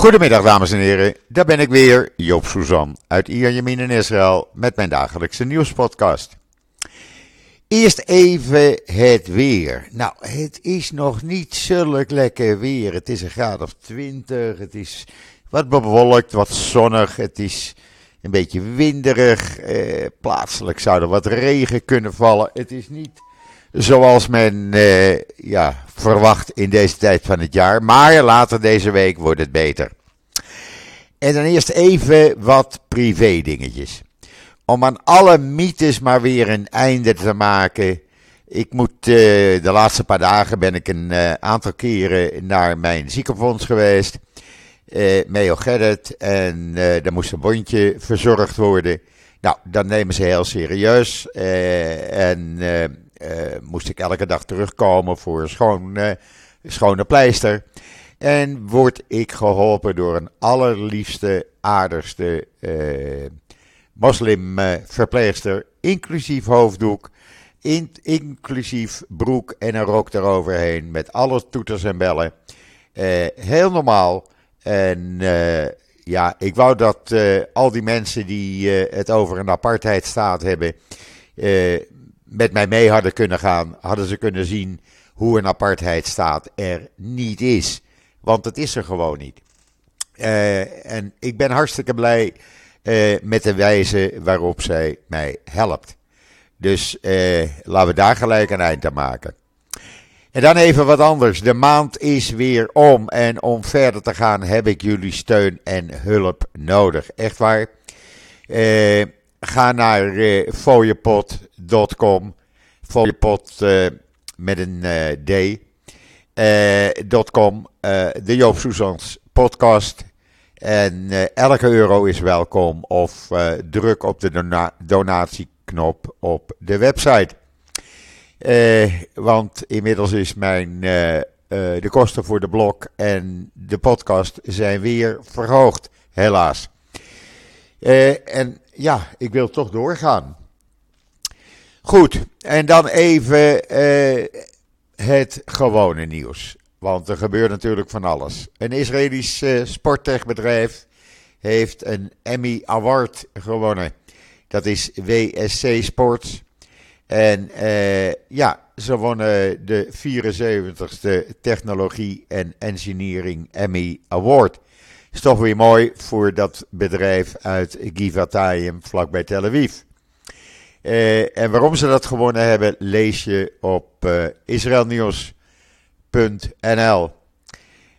Goedemiddag dames en heren, daar ben ik weer, Joop Suzan uit Ierjemien in Israël met mijn dagelijkse nieuwspodcast. Eerst even het weer. Nou, het is nog niet zulk lekker weer. Het is een graad of 20, het is wat bewolkt, wat zonnig, het is een beetje winderig. Eh, plaatselijk zou er wat regen kunnen vallen. Het is niet zoals men eh, ja, verwacht in deze tijd van het jaar. Maar later deze week wordt het beter. En dan eerst even wat privé dingetjes. Om aan alle mythes maar weer een einde te maken. Ik moet, uh, de laatste paar dagen ben ik een uh, aantal keren naar mijn ziekenfonds geweest. Uh, Meo Gerrit. En daar moest een bondje verzorgd worden. Nou, dat nemen ze heel serieus. en moest ik elke dag terugkomen voor schoon, schone pleister. En word ik geholpen door een allerliefste, aardigste moslimverpleegster, inclusief hoofddoek, in, inclusief broek en een rok eroverheen, met alle toeters en bellen. Heel normaal. En ja, ik wou dat al die mensen die het over een apartheidstaat hebben, met mij mee hadden kunnen gaan. Hadden ze kunnen zien hoe een apartheidstaat er niet is. Want het is er gewoon niet. en ik ben hartstikke blij uh, met de wijze waarop zij mij helpt. Dus uh, laten we daar gelijk een eind aan maken. En dan even wat anders. De maand is weer om. En om verder te gaan heb ik jullie steun en hulp nodig. Echt waar. Uh, ga naar uh, fooiepot.com. Fooiepot met een D. .com. de Joop Soezans podcast. En elke euro is welkom of druk op de dona donatieknop op de website. Want inmiddels is mijn, de kosten voor de blog en de podcast zijn weer verhoogd, helaas. en ja, ik wil toch doorgaan. Goed, en dan even het gewone nieuws. Want er gebeurt natuurlijk van alles. Een Israëlisch uh, sporttechbedrijf heeft een Emmy Award gewonnen. Dat is WSC Sports. En uh, ja, ze wonnen de 74ste Technologie en Engineering Emmy Award. Is toch weer mooi voor dat bedrijf uit Givatayim, vlakbij Tel Aviv. Uh, en waarom ze dat gewonnen hebben, lees je op uh, Israël Nieuws nl.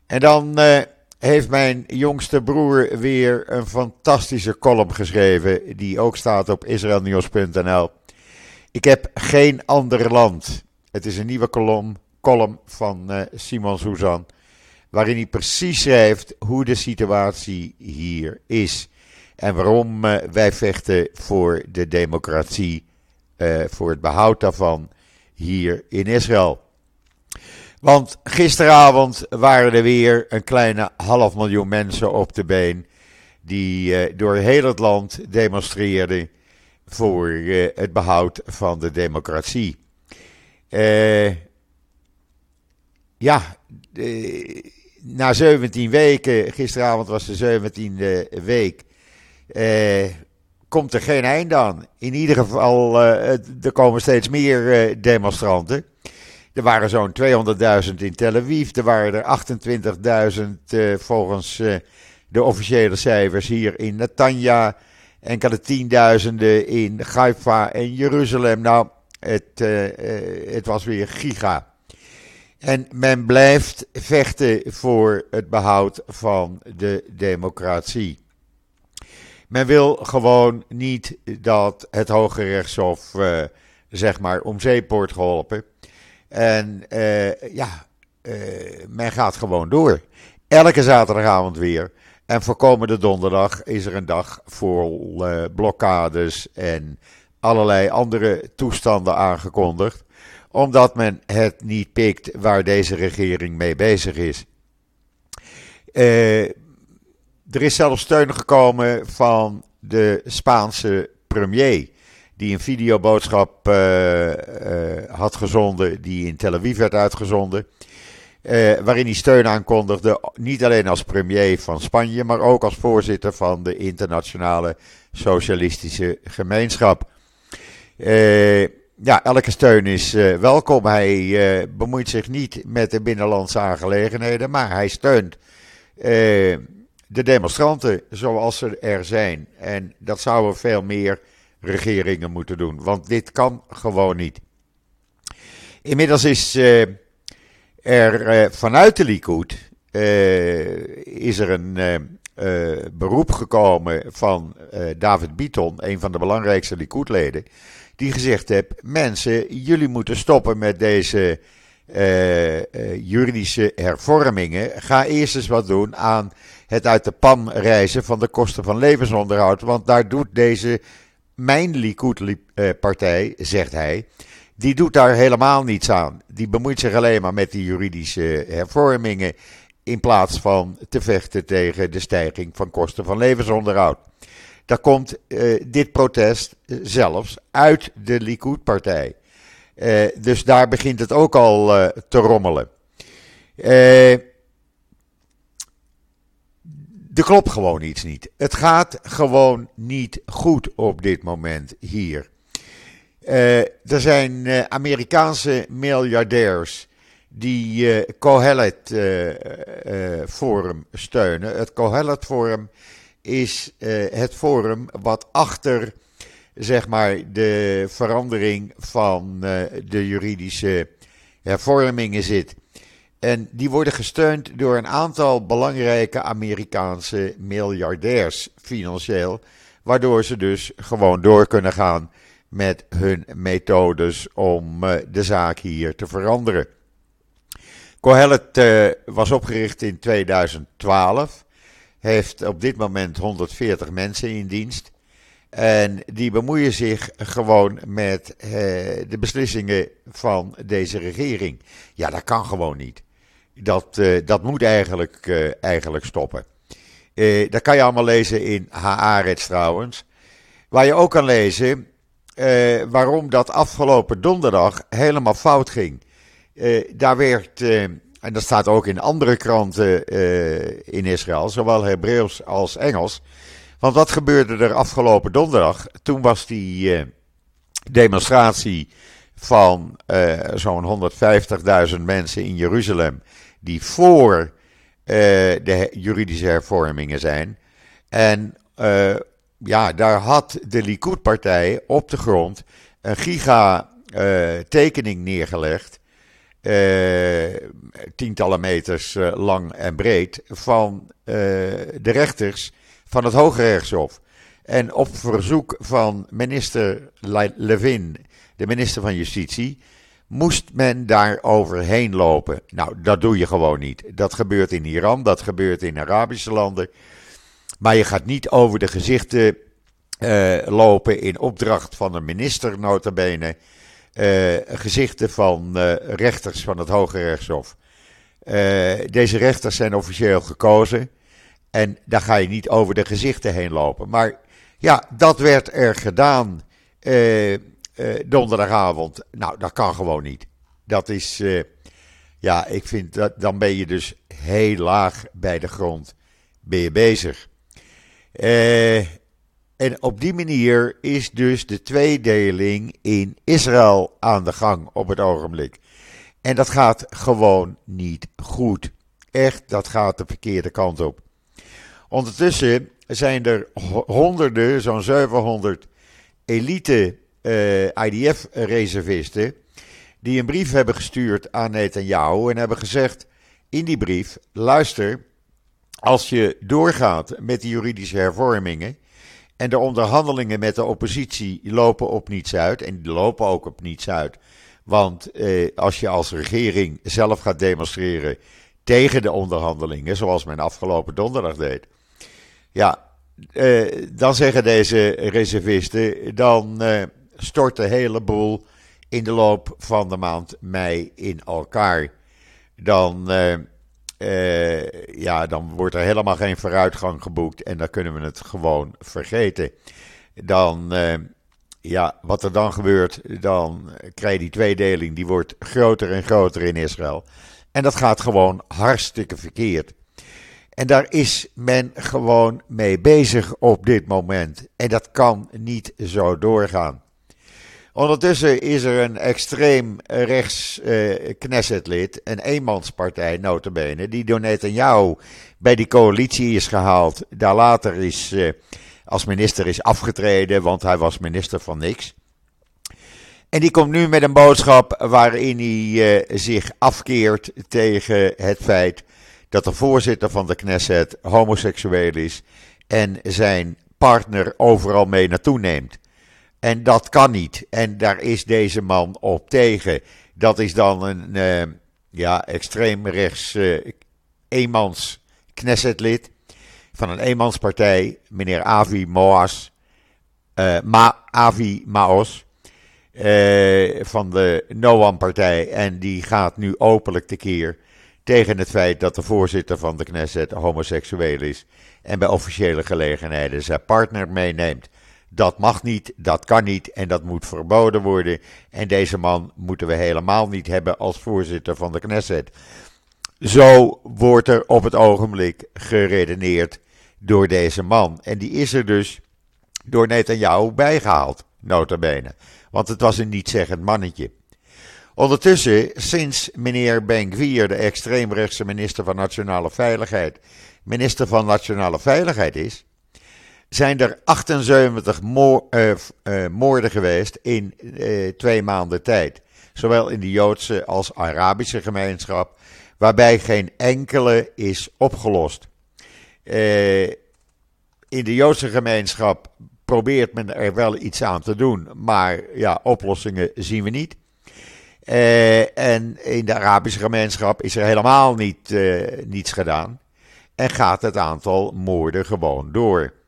En dan uh, heeft mijn jongste broer weer een fantastische column geschreven, die ook staat op israelnieuws.nl. Ik heb geen ander land. Het is een nieuwe column, column van Simon Suzan, waarin hij precies schrijft hoe de situatie hier is. En waarom uh, wij vechten voor de democratie, voor het behoud daarvan hier in Israël. Want gisteravond waren er weer een kleine half miljoen mensen op de been. Die uh, door heel het land demonstreerden voor het behoud van de democratie. Ja, na 17 weken, gisteravond was de 17e week, komt er geen eind aan. In ieder geval, er komen steeds meer demonstranten. Er waren zo'n 200.000 in Tel Aviv. Er waren er 28.000 uh, volgens uh, de officiële cijfers hier in Netanya. Enkele tienduizenden in Haifa en Jeruzalem. Nou, het, uh, het was weer giga. En men blijft vechten voor het behoud van de democratie. Men wil gewoon niet dat het Hoge Rechtshof, zeg maar, om zeep wordt geholpen. En uh, ja, uh, men gaat gewoon door. Elke zaterdagavond weer. En voor komende donderdag is er een dag vol uh, blokkades en allerlei andere toestanden aangekondigd. Omdat men het niet pikt waar deze regering mee bezig is. er is zelfs steun gekomen van de Spaanse premier die een videoboodschap uh, uh, had gezonden, die in Tel Aviv werd uitgezonden. waarin hij steun aankondigde, niet alleen als premier van Spanje, maar ook als voorzitter van de internationale socialistische gemeenschap. Ja, elke steun is welkom. Hij bemoeit zich niet met de binnenlandse aangelegenheden, maar hij steunt de demonstranten zoals ze er zijn. En dat zouden veel meer regeringen moeten doen, want dit kan gewoon niet. Inmiddels is er vanuit de Likud is er een beroep gekomen van David Biton, een van de belangrijkste Likud-leden, die gezegd heeft: mensen, jullie moeten stoppen met deze juridische hervormingen. Ga eerst eens wat doen aan het uit de pan reizen van de kosten van levensonderhoud. Want daar doet deze mijn Likud-partij, zegt hij, die doet daar helemaal niets aan. Die bemoeit zich alleen maar met die juridische hervormingen in plaats van te vechten tegen de stijging van kosten van levensonderhoud. Daar komt uh, dit protest zelfs uit de Likud-partij. Uh, dus daar begint het ook al uh, te rommelen. er klopt gewoon iets niet. Het gaat gewoon niet goed op dit moment hier. Er zijn Amerikaanse miljardairs die Kohelet Forum steunen. Het Kohelet Forum is het forum wat achter zeg maar, de verandering van de juridische hervormingen zit. En die worden gesteund door een aantal belangrijke Amerikaanse miljardairs financieel, waardoor ze dus gewoon door kunnen gaan met hun methodes om uh, de zaak hier te veranderen. Cohelet was opgericht in 2012, heeft op dit moment 140 mensen in dienst. En die bemoeien zich gewoon met uh, de beslissingen van deze regering. Ja, dat kan gewoon niet. Dat, uh, dat moet eigenlijk, uh, eigenlijk stoppen. Dat kan je allemaal lezen in Haaretz trouwens. Waar je ook kan lezen waarom dat afgelopen donderdag helemaal fout ging. daar werd, en dat staat ook in andere kranten in Israël, zowel Hebreeuws als Engels. Want wat gebeurde er afgelopen donderdag? Toen was die demonstratie van zo'n 150.000 mensen in Jeruzalem die voor de juridische hervormingen zijn. En ja, daar had de Likud-partij op de grond een giga uh, tekening neergelegd. Tientallen meters lang en breed. Van de rechters van het Hoge Rechtshof. En op verzoek van minister Levin, de minister van Justitie, moest men daar overheen lopen. Nou, dat doe je gewoon niet. Dat gebeurt in Iran, dat gebeurt in Arabische landen. Maar je gaat niet over de gezichten lopen in opdracht van een minister, notabene. Uh, gezichten van uh, rechters van het Hoge Rechtshof. deze rechters zijn officieel gekozen. En daar ga je niet over de gezichten heen lopen. Maar ja, dat werd er gedaan donderdagavond. Nou, dat kan gewoon niet. Dat is, ja, ik vind dat dan ben je dus heel laag bij de grond ben je bezig. En op die manier is dus de tweedeling in Israël aan de gang op het ogenblik. En dat gaat gewoon niet goed. Echt, dat gaat de verkeerde kant op. Ondertussen zijn er honderden, zo'n 700 elite eh, IDF-reservisten. Die een brief hebben gestuurd aan Netanyahu en hebben gezegd in die brief: luister, als je doorgaat met die juridische hervormingen. En de onderhandelingen met de oppositie lopen op niets uit. En die lopen ook op niets uit. Want eh, als je als regering zelf gaat demonstreren tegen de onderhandelingen, zoals men afgelopen donderdag deed. Ja, eh, dan zeggen deze reservisten, dan, eh, stort de hele boel in de loop van de maand mei in elkaar. Dan, uh, ja, dan wordt er helemaal geen vooruitgang geboekt en dan kunnen we het gewoon vergeten. Dan, uh, ja, wat er dan gebeurt, dan krijg je die tweedeling, die wordt groter en groter in Israël. En dat gaat gewoon hartstikke verkeerd. En daar is men gewoon mee bezig op dit moment. En dat kan niet zo doorgaan. Ondertussen is er een extreem rechts eh, Knessetlid, een eenmanspartij notabene, die door Netanyahu bij die coalitie is gehaald. Daar later is eh, als minister is afgetreden, want hij was minister van niks. En die komt nu met een boodschap waarin hij uh, zich afkeert tegen het feit dat de voorzitter van de Knesset homoseksueel is en zijn partner overal mee naartoe neemt. En dat kan niet. En daar is deze man op tegen. Dat is dan een uh, ja, extreem rechts uh, eenmans Knessetlid van een eenmanspartij, meneer Avi Moas, uh, Ma, Avi Maos, van de Noam-partij. En die gaat nu openlijk tekeer tegen het feit dat de voorzitter van de Knesset homoseksueel is en bij officiële gelegenheden zijn partner meeneemt. Dat mag niet, dat kan niet en dat moet verboden worden. En deze man moeten we helemaal niet hebben als voorzitter van de Knesset. Zo wordt er op het ogenblik geredeneerd door deze man. En die is er dus door Netanyahu bijgehaald, nota bene. Want het was een niet-zeggend mannetje. Ondertussen, sinds meneer Ben-Gvir, de extreemrechtse minister van Nationale Veiligheid, minister van Nationale Veiligheid is, zijn er 78 moor, uh, uh, moorden geweest in uh, twee maanden tijd. Zowel in de Joodse als Arabische gemeenschap, waarbij geen enkele is opgelost. in de Joodse gemeenschap probeert men er wel iets aan te doen, maar ja, oplossingen zien we niet. en in de Arabische gemeenschap is er helemaal niet, niets gedaan. En gaat het aantal moorden gewoon door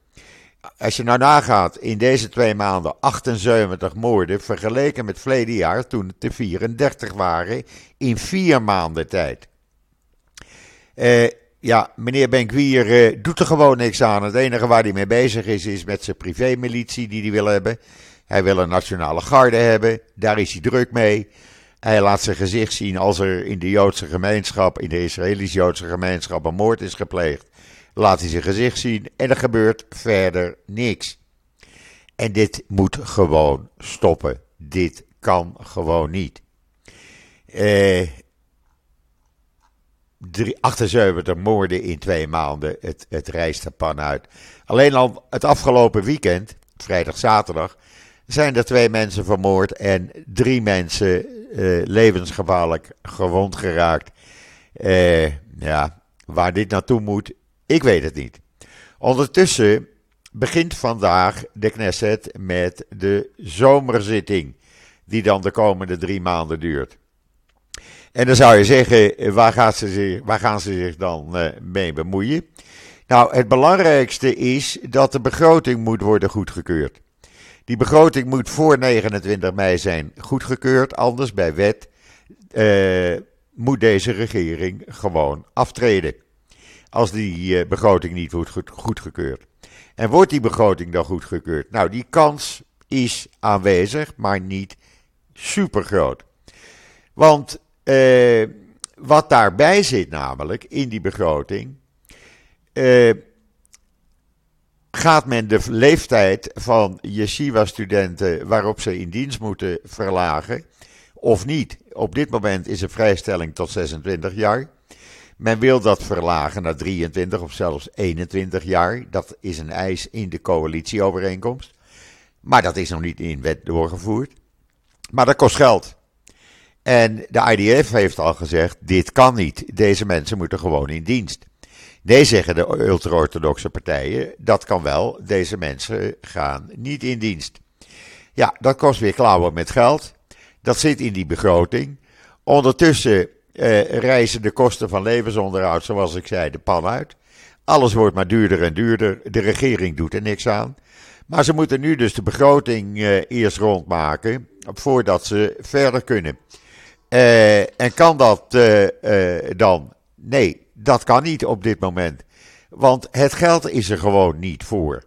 als je nou nagaat, in deze twee maanden 78 moorden, vergeleken met verleden jaar toen het er 34 waren, in vier maanden tijd. Uh, ja, meneer Benkwier uh, doet er gewoon niks aan. Het enige waar hij mee bezig is, is met zijn privémilitie die hij wil hebben. Hij wil een nationale garde hebben, daar is hij druk mee. Hij laat zijn gezicht zien als er in de Joodse gemeenschap, in de Israëlisch-Joodse gemeenschap, een moord is gepleegd laat hij zijn gezicht zien en er gebeurt verder niks. En dit moet gewoon stoppen. Dit kan gewoon niet. Eh, 78 moorden in twee maanden. Het, het rijst de pan uit. Alleen al het afgelopen weekend, vrijdag, zaterdag, zijn er twee mensen vermoord en drie mensen uh, levensgevaarlijk gewond geraakt. Uh, ja, waar dit naartoe moet, ik weet het niet. Ondertussen begint vandaag de Knesset met de zomerzitting, die dan de komende drie maanden duurt. En dan zou je zeggen, waar, ze waar gaan ze zich dan uh, mee bemoeien? Nou, het belangrijkste is dat de begroting moet worden goedgekeurd. Die begroting moet voor 29 mei zijn goedgekeurd, anders bij wet uh, moet deze regering gewoon aftreden als die uh, begroting niet wordt goed, goedgekeurd. En wordt die begroting dan goedgekeurd? Nou, die kans is aanwezig, maar niet super groot. Want uh, wat daarbij zit namelijk in die begroting, uh, gaat men de leeftijd van yeshiva-studenten waarop ze in dienst moeten verlagen, of niet? Op dit moment is een vrijstelling tot 26 jaar. Men wil dat verlagen naar 23 of zelfs 21 jaar. Dat is een eis in de coalitieovereenkomst. Maar dat is nog niet in wet doorgevoerd. Maar dat kost geld. En de IDF heeft al gezegd: dit kan niet. Deze mensen moeten gewoon in dienst. Nee, zeggen de ultra-orthodoxe partijen: dat kan wel. Deze mensen gaan niet in dienst. Ja, dat kost weer klauwen met geld. Dat zit in die begroting. Ondertussen uh, reizen de kosten van levensonderhoud, zoals ik zei, de pan uit. Alles wordt maar duurder en duurder. De regering doet er niks aan. Maar ze moeten nu dus de begroting uh, eerst rondmaken voordat ze verder kunnen. Uh, en kan dat dan? Nee, dat kan niet op dit moment. Want het geld is er gewoon niet voor.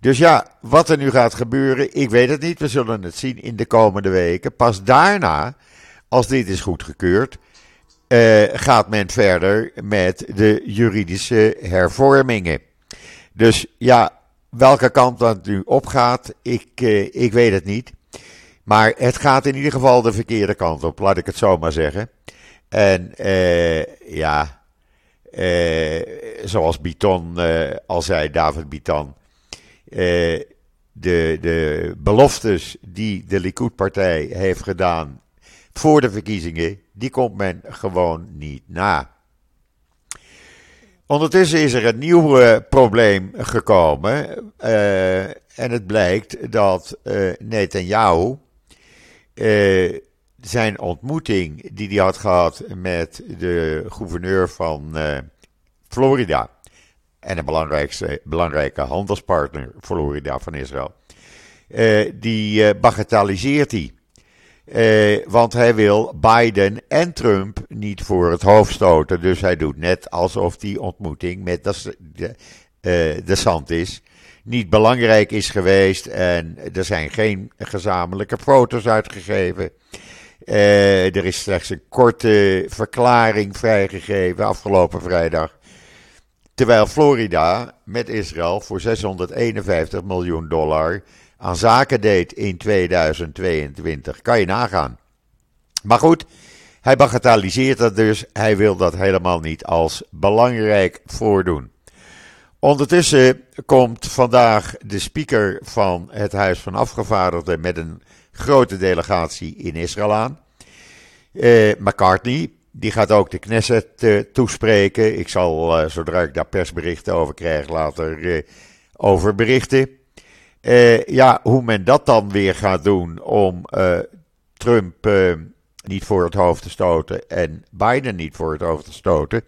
Dus ja, wat er nu gaat gebeuren, ik weet het niet. We zullen het zien in de komende weken. Pas daarna, als dit is goedgekeurd, gaat men verder met de juridische hervormingen. Dus ja, welke kant dat nu opgaat, ik, ik weet het niet. Maar het gaat in ieder geval de verkeerde kant op, laat ik het zo maar zeggen. En ja, zoals Biton al zei, David Biton de, de beloftes die de Likud-partij heeft gedaan voor de verkiezingen, die komt men gewoon niet na. Ondertussen is er een nieuw uh, probleem gekomen. Uh, en het blijkt dat uh, Netanyahu zijn ontmoeting die hij had gehad met de gouverneur van Florida en een belangrijkste, belangrijke handelspartner, Florida van Israël. Die bagatelliseert hij. Uh, want hij wil Biden en Trump niet voor het hoofd stoten. Dus hij doet net alsof die ontmoeting met de, de, de Santis niet belangrijk is geweest. En er zijn geen gezamenlijke foto's uitgegeven. er is slechts een korte verklaring vrijgegeven afgelopen vrijdag. Terwijl Florida met Israël voor 651 miljoen dollar aan zaken deed in 2022. Kan je nagaan. Maar goed, hij bagatelliseert dat dus. Hij wil dat helemaal niet als belangrijk voordoen. Ondertussen komt vandaag de speaker van het Huis van Afgevaardigden met een grote delegatie in Israël aan. Uh, McCartney, die gaat ook de Knesset uh, toespreken. Ik zal, uh, zodra ik daar persberichten over krijg, later over berichten. Ja, hoe men dat dan weer gaat doen om Trump niet voor het hoofd te stoten en Biden niet voor het hoofd te stoten,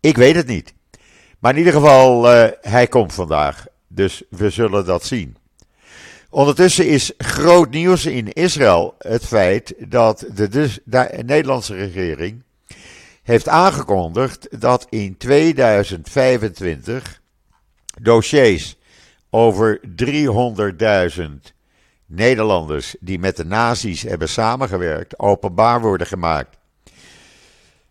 ik weet het niet. Maar in ieder geval, hij komt vandaag. Dus we zullen dat zien. Ondertussen is groot nieuws in Israël het feit dat de, dus, de Nederlandse regering heeft aangekondigd dat in 2025 dossiers over 300.000 Nederlanders die met de nazi's hebben samengewerkt openbaar worden gemaakt.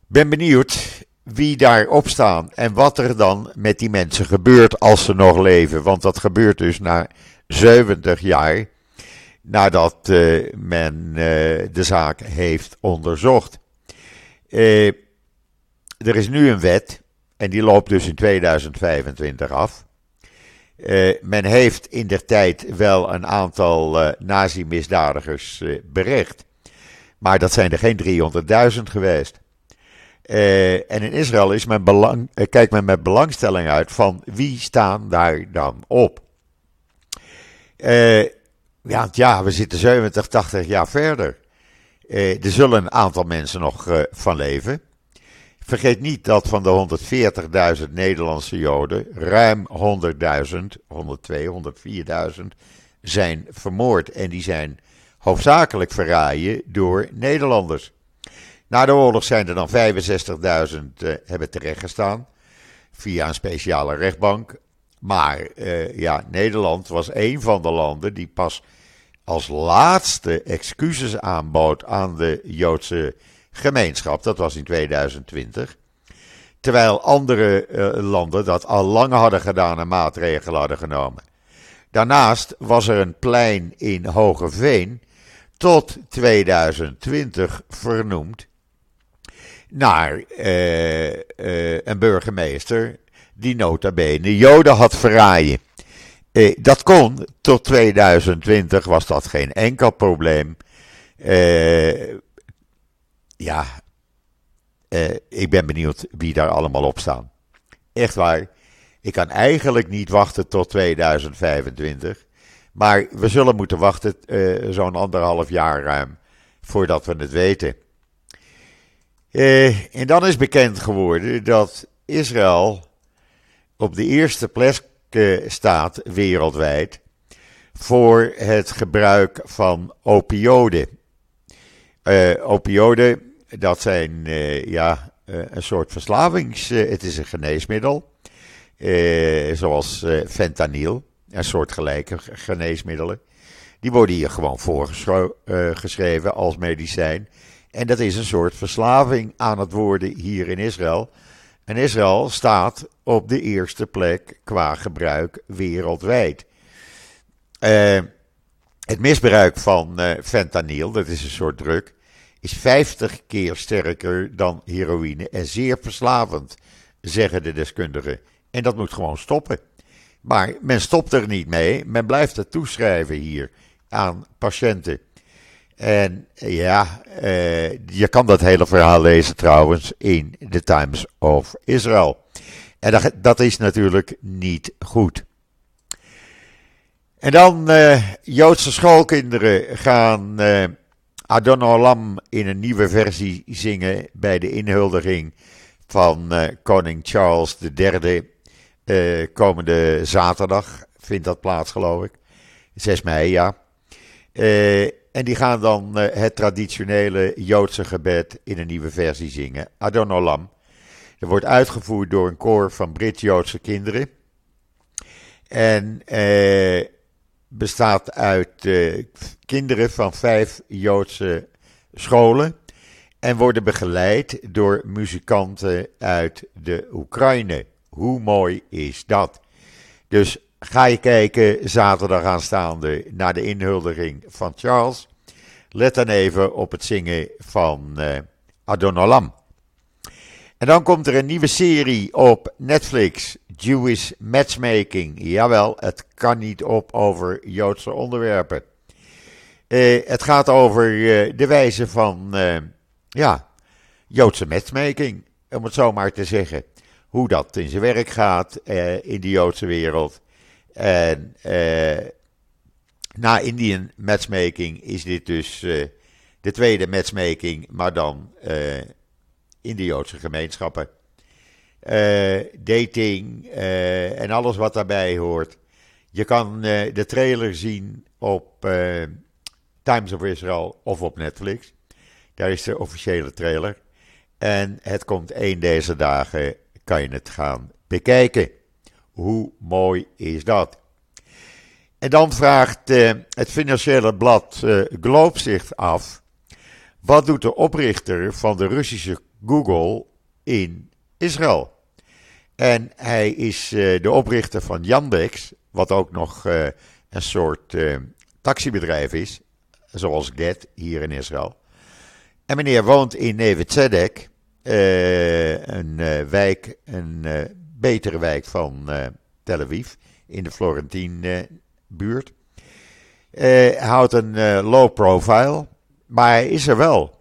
Ben benieuwd wie daarop staan en wat er dan met die mensen gebeurt als ze nog leven. Want dat gebeurt dus na 70 jaar nadat uh, men uh, de zaak heeft onderzocht. Uh, er is nu een wet en die loopt dus in 2025 af. Uh, men heeft in der tijd wel een aantal uh, nazi-misdadigers uh, berecht. Maar dat zijn er geen 300.000 geweest. en in Israël is men belang, kijkt men met belangstelling uit van wie staan daar dan op. ja, ja, we zitten 70, 80 jaar verder. er zullen een aantal mensen nog van leven. Vergeet niet dat van de 140.000 Nederlandse Joden ruim 100.000, 102, 104.000 zijn vermoord. En die zijn hoofdzakelijk verraaien door Nederlanders. Na de oorlog zijn er dan 65.000 uh, hebben terechtgestaan via een speciale rechtbank. Maar uh, ja, Nederland was een van de landen die pas als laatste excuses aanbood aan de Joodse gemeenschap. Dat was in 2020. Terwijl andere uh, landen dat al lang hadden gedaan en maatregelen hadden genomen. Daarnaast was er een plein in Hogeveen tot 2020 vernoemd naar uh, uh, een burgemeester die nota bene Joden had verraaien. dat kon, tot 2020 was dat geen enkel probleem ja, uh, ik ben benieuwd wie daar allemaal op staan. Echt waar. Ik kan eigenlijk niet wachten tot 2025. Maar we zullen moeten wachten uh, zo'n anderhalf jaar ruim voordat we het weten. Uh, en dan is bekend geworden dat Israël op de eerste plek staat wereldwijd voor het gebruik van opioiden. Uh, dat zijn uh, ja, uh, een soort verslavings... het is een geneesmiddel, zoals fentanyl en soortgelijke geneesmiddelen. Die worden hier gewoon voorgeschreven als medicijn. En dat is een soort verslaving aan het worden hier in Israël. En Israël staat op de eerste plek qua gebruik wereldwijd. Het misbruik van fentanyl, dat is een soort druk, is 50 keer sterker dan heroïne en zeer verslavend, zeggen de deskundigen. En dat moet gewoon stoppen. Maar men stopt er niet mee, men blijft het toeschrijven hier aan patiënten. En ja, uh, je kan dat hele verhaal lezen trouwens in The Times of Israel. En dat, dat is natuurlijk niet goed. En dan uh, Joodse schoolkinderen gaan uh, Adon Olam in een nieuwe versie zingen bij de inhuldiging van uh, koning Charles III. komende zaterdag vindt dat plaats, geloof ik. 6 mei, ja. en die gaan dan het traditionele Joodse gebed in een nieuwe versie zingen. Adon Olam. Dat wordt uitgevoerd door een koor van Brit-Joodse kinderen. En bestaat uit uh, kinderen van vijf Joodse scholen en worden begeleid door muzikanten uit de Oekraïne. Hoe mooi is dat? Dus ga je kijken zaterdag aanstaande naar de inhuldiging van Charles. Let dan even op het zingen van uh, Adonolam. En dan komt er een nieuwe serie op Netflix, Jewish Matchmaking. Jawel, het kan niet op over Joodse onderwerpen. Uh, het gaat over uh, de wijze van, uh, ja, Joodse matchmaking, om het zo maar te zeggen. Hoe dat in zijn werk gaat in de Joodse wereld. En na Indian matchmaking is dit dus de tweede matchmaking, maar dan in de Joodse gemeenschappen. Uh, dating uh, en alles wat daarbij hoort. Je kan uh, de trailer zien op Times of Israel of op Netflix. Daar is de officiële trailer. En het komt één deze dagen, kan je het gaan bekijken. Hoe mooi is dat? En dan vraagt het financiële blad Globe zich af. Wat doet de oprichter van de Russische Google in Israël. En hij is uh, de oprichter van Yandex, wat ook nog uh, een soort uh, taxibedrijf is, zoals Get hier in Israël. En meneer woont in Neve Tzedek, een wijk, een betere wijk van Tel Aviv, in de Florentine buurt. Houdt een low profile, maar hij is er wel.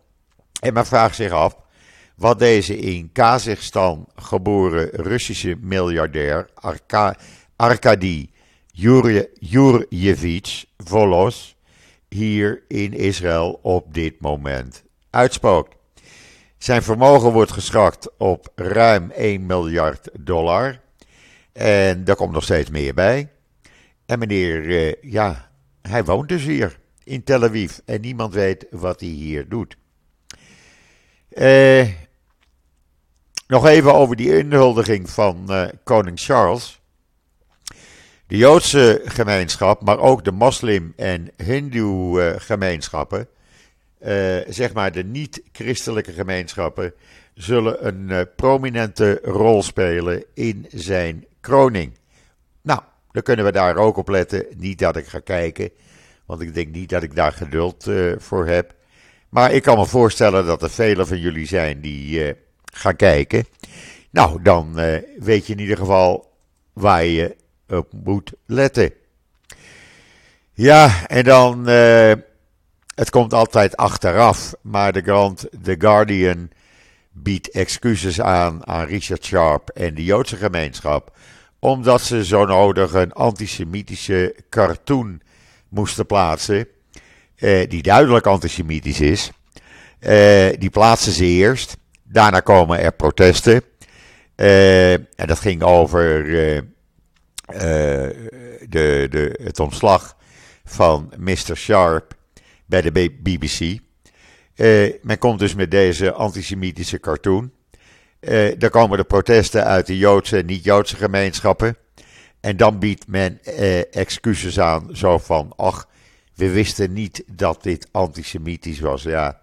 En men vraagt zich af, wat deze in Kazachstan geboren Russische miljardair Arka Arkady Jurjevich Volos hier in Israël op dit moment uitspookt. Zijn vermogen wordt geschat op ruim 1 miljard dollar. En daar komt nog steeds meer bij. En meneer, eh, ja, hij woont dus hier in Tel Aviv. En niemand weet wat hij hier doet. Eh, nog even over die inhuldiging van uh, koning Charles. De Joodse gemeenschap, maar ook de moslim- en hindoe-gemeenschappen, uh, zeg maar de niet-christelijke gemeenschappen, zullen een prominente rol spelen in zijn kroning. Nou, dan kunnen we daar ook op letten. Niet dat ik ga kijken, want ik denk niet dat ik daar geduld voor heb. Maar ik kan me voorstellen dat er velen van jullie zijn die gaan kijken. Nou, dan uh, weet je in ieder geval waar je op moet letten. Ja, en dan, uh, het komt altijd achteraf, maar de, Grand, The Guardian biedt excuses aan aan Richard Sharp en de Joodse gemeenschap, omdat ze zo nodig een antisemitische cartoon moesten plaatsen, uh, die duidelijk antisemitisch is. die plaatsen ze eerst. Daarna komen er protesten. Uh, en dat ging over uh, uh, de, de, het ontslag van Mr. Sharp bij de BBC. men komt dus met deze antisemitische cartoon. daar komen de protesten uit de Joodse en niet-Joodse gemeenschappen. En dan biedt men excuses aan, zo van, ach, we wisten niet dat dit antisemitisch was. Ja,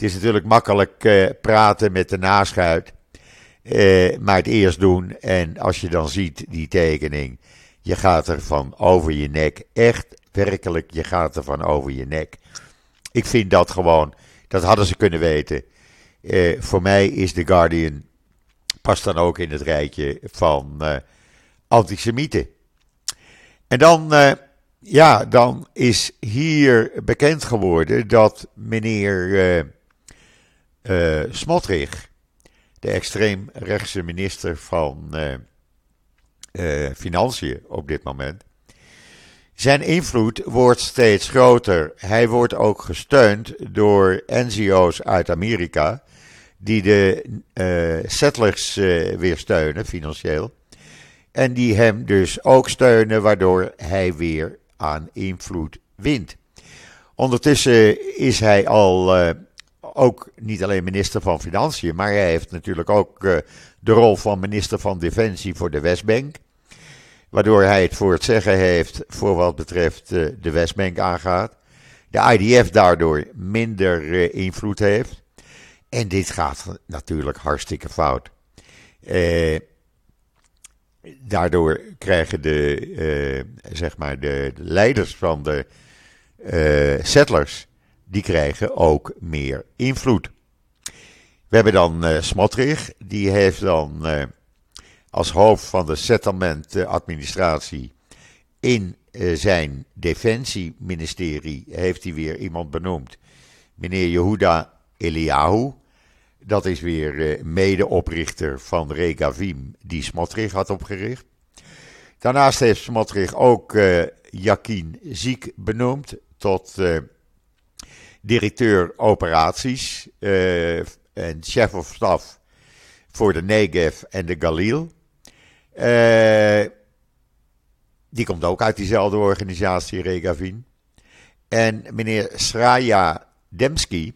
Het is natuurlijk makkelijk uh, praten met de naschuit. Uh, maar het eerst doen. En als je dan ziet die tekening. Je gaat er van over je nek. Echt, werkelijk, je gaat er van over je nek. Ik vind dat gewoon. Dat hadden ze kunnen weten. Uh, voor mij is The Guardian. Past dan ook in het rijtje van antisemieten. En dan ja, dan is hier bekend geworden dat meneer uh, uh, Smotrich, de extreemrechtse minister van uh, Financiën op dit moment, zijn invloed wordt steeds groter. Hij wordt ook gesteund door NGO's uit Amerika, die de settlers weer steunen financieel. En die hem dus ook steunen, waardoor hij weer aan invloed wint. Ondertussen is hij al ook niet alleen minister van Financiën, maar hij heeft natuurlijk ook uh, de rol van minister van Defensie voor de Westbank. Waardoor hij het voor het zeggen heeft voor wat betreft uh, de Westbank aangaat. De IDF daardoor minder invloed heeft. En dit gaat natuurlijk hartstikke fout. Eh daardoor krijgen de, zeg maar de, leiders van de settlers, die krijgen ook meer invloed. We hebben dan uh, Smotrich, die heeft dan als hoofd van de settlement administratie in zijn defensieministerie heeft hij weer iemand benoemd. Meneer Yehuda Eliyahu. Dat is weer uh, medeoprichter van Regavim, die Smotrich had opgericht. Daarnaast heeft Smotrich ook uh, Jakin Ziek benoemd tot uh, directeur operaties en chef of staf voor de Negev en de Galil. die komt ook uit diezelfde organisatie, Regavin. En meneer Sraja Demski,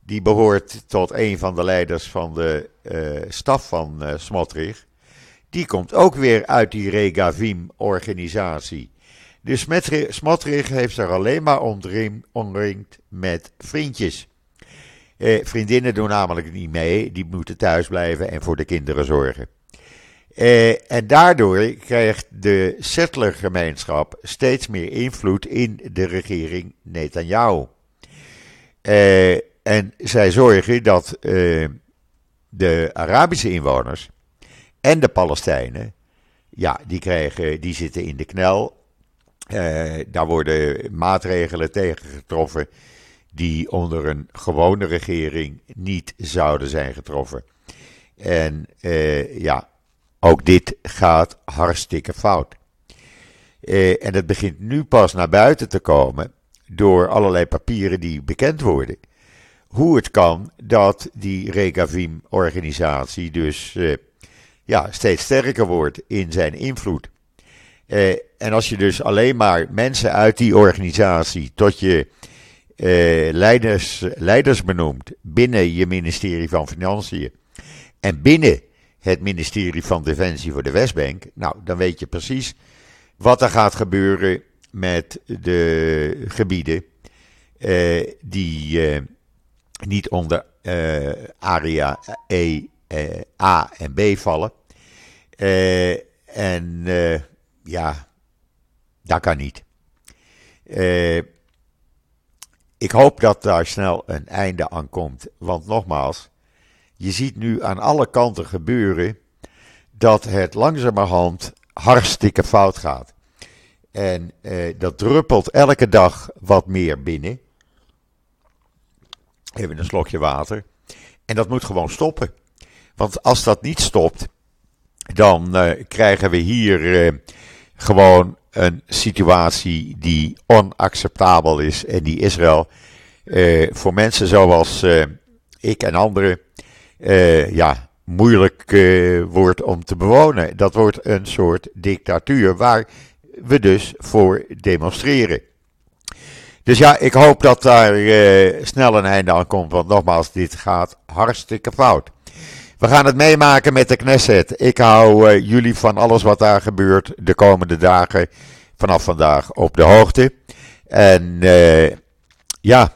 die behoort tot een van de leiders van de uh, staf van Smotrich. Die komt ook weer uit die Regavim-organisatie. Dus Smotrich heeft er alleen maar omringd met vriendjes. Eh, vriendinnen doen namelijk niet mee, die moeten thuis blijven en voor de kinderen zorgen. Eh, en daardoor krijgt de settlergemeenschap steeds meer invloed in de regering Netanyahu. Eh, en zij zorgen dat uh, de Arabische inwoners en de Palestijnen, ja, die, krijgen, die zitten in de knel. Uh, daar worden maatregelen tegen getroffen die onder een gewone regering niet zouden zijn getroffen. En uh, ja, ook dit gaat hartstikke fout. en het begint nu pas naar buiten te komen door allerlei papieren die bekend worden hoe het kan dat die Regavim-organisatie dus uh, ja, steeds sterker wordt in zijn invloed. En als je dus alleen maar mensen uit die organisatie tot je uh, leiders, leiders benoemt binnen je ministerie van Financiën en binnen het ministerie van Defensie voor de Westbank, nou, dan weet je precies wat er gaat gebeuren met de gebieden die niet onder area E, A en B vallen. En ja, dat kan niet. ik hoop dat daar snel een einde aan komt. Want nogmaals, je ziet nu aan alle kanten gebeuren dat het langzamerhand hartstikke fout gaat. En dat druppelt elke dag wat meer binnen. Even een slokje water. En dat moet gewoon stoppen. Want als dat niet stopt, dan uh, krijgen we hier uh, gewoon een situatie die onacceptabel is en die Israël uh, voor mensen zoals ik en anderen ja, moeilijk wordt om te bewonen. Dat wordt een soort dictatuur waar we dus voor demonstreren. Dus ja, ik hoop dat daar snel een einde aan komt. Want nogmaals, dit gaat hartstikke fout. We gaan het meemaken met de Knesset. Ik hou uh, jullie van alles wat daar gebeurt de komende dagen vanaf vandaag op de hoogte. En uh, ja,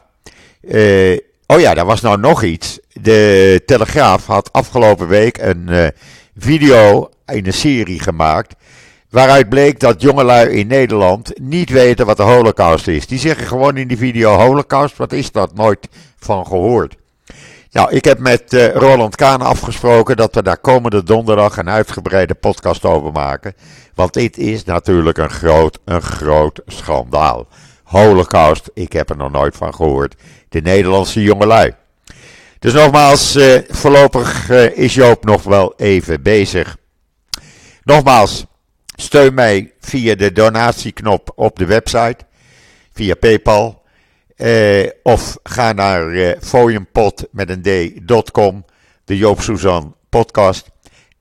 Oh ja, daar was nou nog iets. De Telegraaf had afgelopen week een video in een serie gemaakt. Waaruit bleek dat jongelui in Nederland niet weten wat de Holocaust is. Die zeggen gewoon in die video: Holocaust, wat is dat? Nooit van gehoord. Nou, ik heb met uh, Roland Kaan afgesproken dat we daar komende donderdag een uitgebreide podcast over maken. Want dit is natuurlijk een groot, een groot schandaal. Holocaust, ik heb er nog nooit van gehoord. De Nederlandse jongelui. Dus nogmaals, uh, voorlopig uh, is Joop nog wel even bezig. Nogmaals, steun mij via de donatieknop op de website, via PayPal. Uh, of ga naar uh, met een d.com, de Joop Suzan podcast.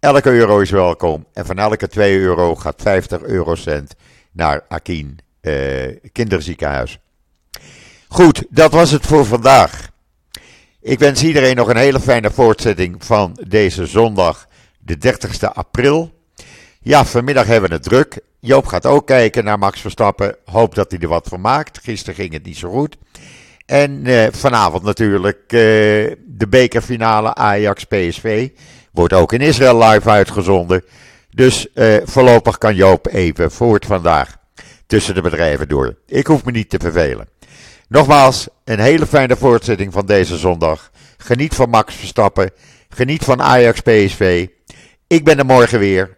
Elke euro is welkom en van elke 2 euro gaat 50 eurocent naar Akin uh, Kinderziekenhuis. Goed, dat was het voor vandaag. Ik wens iedereen nog een hele fijne voortzetting van deze zondag, de 30ste april. Ja, vanmiddag hebben we het druk. Joop gaat ook kijken naar Max Verstappen. Hoop dat hij er wat van maakt. Gisteren ging het niet zo goed. En uh, vanavond natuurlijk uh, de bekerfinale Ajax-PSV. Wordt ook in Israël live uitgezonden. Dus uh, voorlopig kan Joop even voort vandaag tussen de bedrijven door. Ik hoef me niet te vervelen. Nogmaals, een hele fijne voortzetting van deze zondag. Geniet van Max Verstappen. Geniet van Ajax-PSV. Ik ben er morgen weer